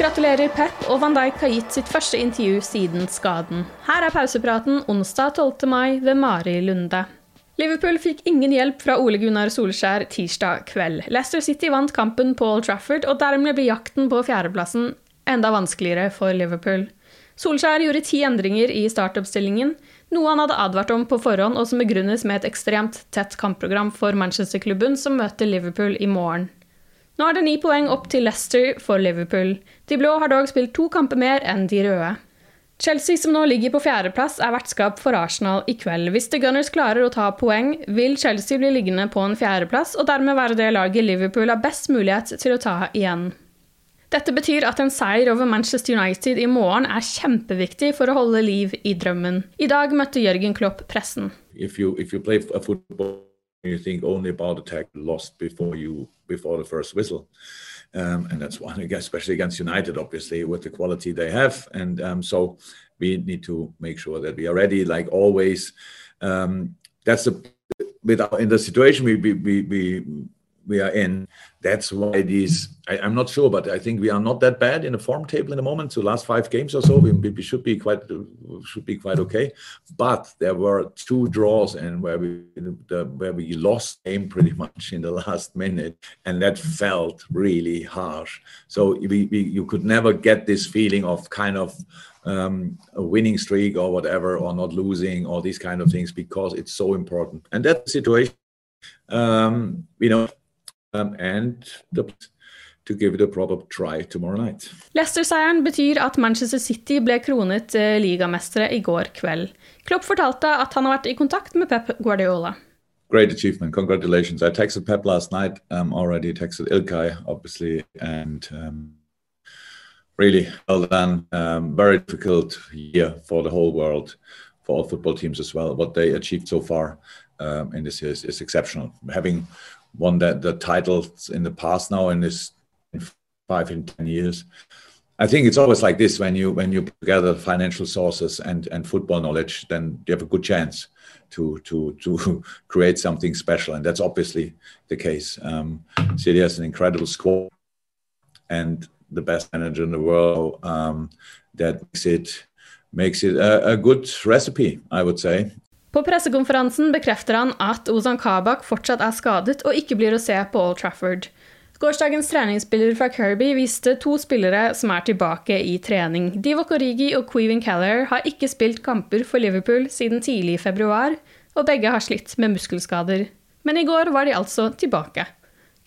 Gratulerer Pep, og Van Dijk har gitt sitt første intervju siden skaden. Her er pausepraten onsdag 12. mai ved Mari Lunde. Liverpool fikk ingen hjelp fra Ole Gunnar Solskjær tirsdag kveld. Leicester City vant kampen på Old Trafford, og dermed blir jakten på fjerdeplassen enda vanskeligere for Liverpool. Solskjær gjorde ti endringer i startoppstillingen, noe han hadde advart om på forhånd, og som begrunnes med et ekstremt tett kampprogram for Manchester-klubben, som møter Liverpool i morgen. Nå er det ni poeng opp til Leicester for Liverpool. De blå har dog spilt to kamper mer enn de røde. Chelsea, som nå ligger på fjerdeplass, er vertskap for Arsenal i kveld. Hvis The Gunners klarer å ta poeng, vil Chelsea bli liggende på en fjerdeplass, og dermed være det laget Liverpool har best mulighet til å ta igjen. Dette betyr at en seier over Manchester United i morgen er kjempeviktig for å holde liv i drømmen. I dag møtte Jørgen Klopp pressen. If you, if you you think only about attack lost before you before the first whistle. Um, and that's one, especially against United, obviously, with the quality they have. And um, so we need to make sure that we are ready, like always. Um, that's the with our, in the situation we we, we, we we are in. That's why these. I, am not sure, but I think we are not that bad in the form table in the moment. So last five games or so, we, we should be quite should be quite okay. But there were two draws and where we the, where we lost game pretty much in the last minute, and that felt really harsh. So we, we you could never get this feeling of kind of um, a winning streak or whatever, or not losing, or these kind of things, because it's so important. And that situation, um, you know, um, and the, to give it a proper try tomorrow night. Leicester-seieren betyr at Manchester City ble kronet uh, ligamestere i går kveld. Klopp fortalte at han har vært i kontakt med Pep Guardiola. Great achievement. Congratulations. I texted Pep last night, um, already texted Ilkay, obviously, and um, really well done. Um, very difficult year for the whole world, for all football teams as well. What they achieved so far um, in this year is, is exceptional. Having won that the titles in the past now in this five in ten years. I think it's always like this when you when you gather financial sources and and football knowledge, then you have a good chance to to to create something special, and that's obviously the case. Um, City has an incredible squad and the best manager in the world. Um, that makes it makes it a, a good recipe, I would say. På pressekonferansen bekrefter han at Ozan Kabak fortsatt er skadet og ikke blir å se på Old Trafford. Gårsdagens treningsspiller fra Kirby viste to spillere som er tilbake i trening. Divock Origi og Queven Keller har ikke spilt kamper for Liverpool siden tidlig i februar, og begge har slitt med muskelskader. Men i går var de altså tilbake.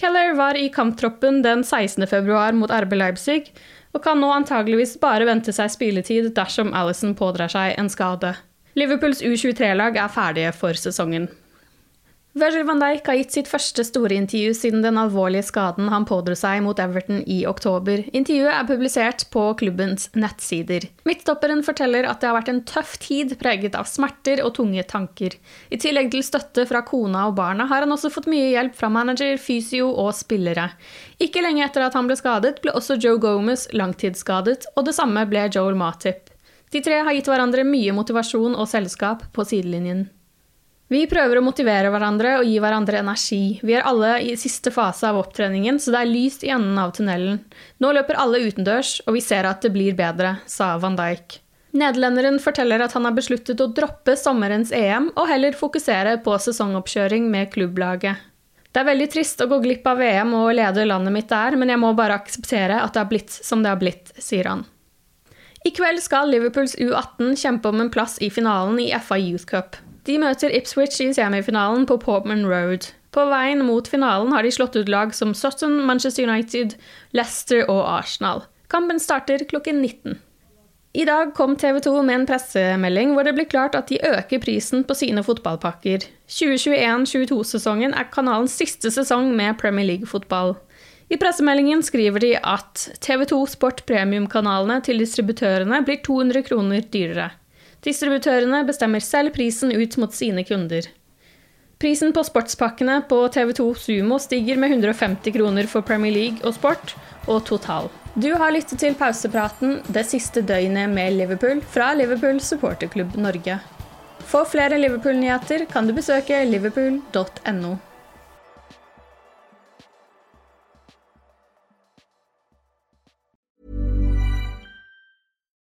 Keller var i kamptroppen den 16. februar mot RB Leipzig, og kan nå antageligvis bare vente seg spilletid dersom Alison pådrar seg en skade. Liverpools U23-lag er ferdige for sesongen. Virgil van Dijk har gitt sitt første store intervju siden den alvorlige skaden han pådro seg mot Everton i oktober. Intervjuet er publisert på klubbens nettsider. Midtstopperen forteller at det har vært en tøff tid preget av smerter og tunge tanker. I tillegg til støtte fra kona og barna har han også fått mye hjelp fra manager, fysio og spillere. Ikke lenge etter at han ble skadet, ble også Joe Gomez langtidsskadet, og det samme ble Joel Matip. De tre har gitt hverandre mye motivasjon og selskap på sidelinjen. Vi prøver å motivere hverandre og gi hverandre energi. Vi er alle i siste fase av opptreningen, så det er lyst i enden av tunnelen. Nå løper alle utendørs, og vi ser at det blir bedre, sa van Dijk. Nederlenderen forteller at han har besluttet å droppe sommerens EM og heller fokusere på sesongoppkjøring med klubblaget. Det er veldig trist å gå glipp av VM og lede landet mitt der, men jeg må bare akseptere at det har blitt som det har blitt, sier han. I kveld skal Liverpools U18 kjempe om en plass i finalen i FA Youth Cup. De møter Ipswich i semifinalen på Portman Road. På veien mot finalen har de slått ut lag som Sutton, Manchester United, Leicester og Arsenal. Kampen starter klokken 19. I dag kom TV 2 med en pressemelding hvor det ble klart at de øker prisen på sine fotballpakker. 2021-22-sesongen er kanalens siste sesong med Premier League-fotball. I pressemeldingen skriver de at TV 2 Sport premiumkanalene til distributørene blir 200 kroner dyrere. Distributørene bestemmer selv prisen ut mot sine kunder. Prisen på sportspakkene på TV2 Sumo stiger med 150 kroner for Premier League og sport, og total. Du har lyttet til pausepraten det siste døgnet med Liverpool fra Liverpool supporterklubb Norge. For flere Liverpool-nyheter kan du besøke liverpool.no.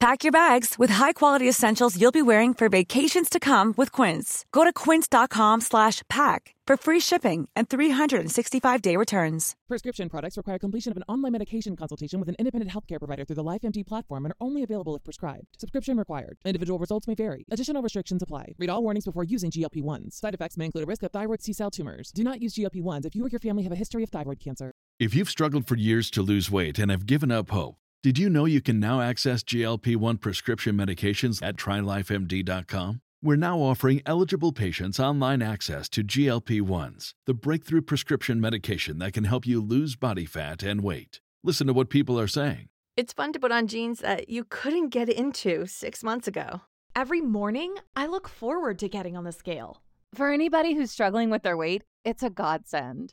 Pack your bags with high-quality essentials you'll be wearing for vacations to come with Quince. Go to quince.com slash pack for free shipping and 365-day returns. Prescription products require completion of an online medication consultation with an independent healthcare provider through the LifeMD platform and are only available if prescribed. Subscription required. Individual results may vary. Additional restrictions apply. Read all warnings before using GLP-1s. Side effects may include a risk of thyroid C-cell tumors. Do not use GLP-1s if you or your family have a history of thyroid cancer. If you've struggled for years to lose weight and have given up hope, did you know you can now access GLP 1 prescription medications at trylifemd.com? We're now offering eligible patients online access to GLP 1s, the breakthrough prescription medication that can help you lose body fat and weight. Listen to what people are saying. It's fun to put on jeans that you couldn't get into six months ago. Every morning, I look forward to getting on the scale. For anybody who's struggling with their weight, it's a godsend.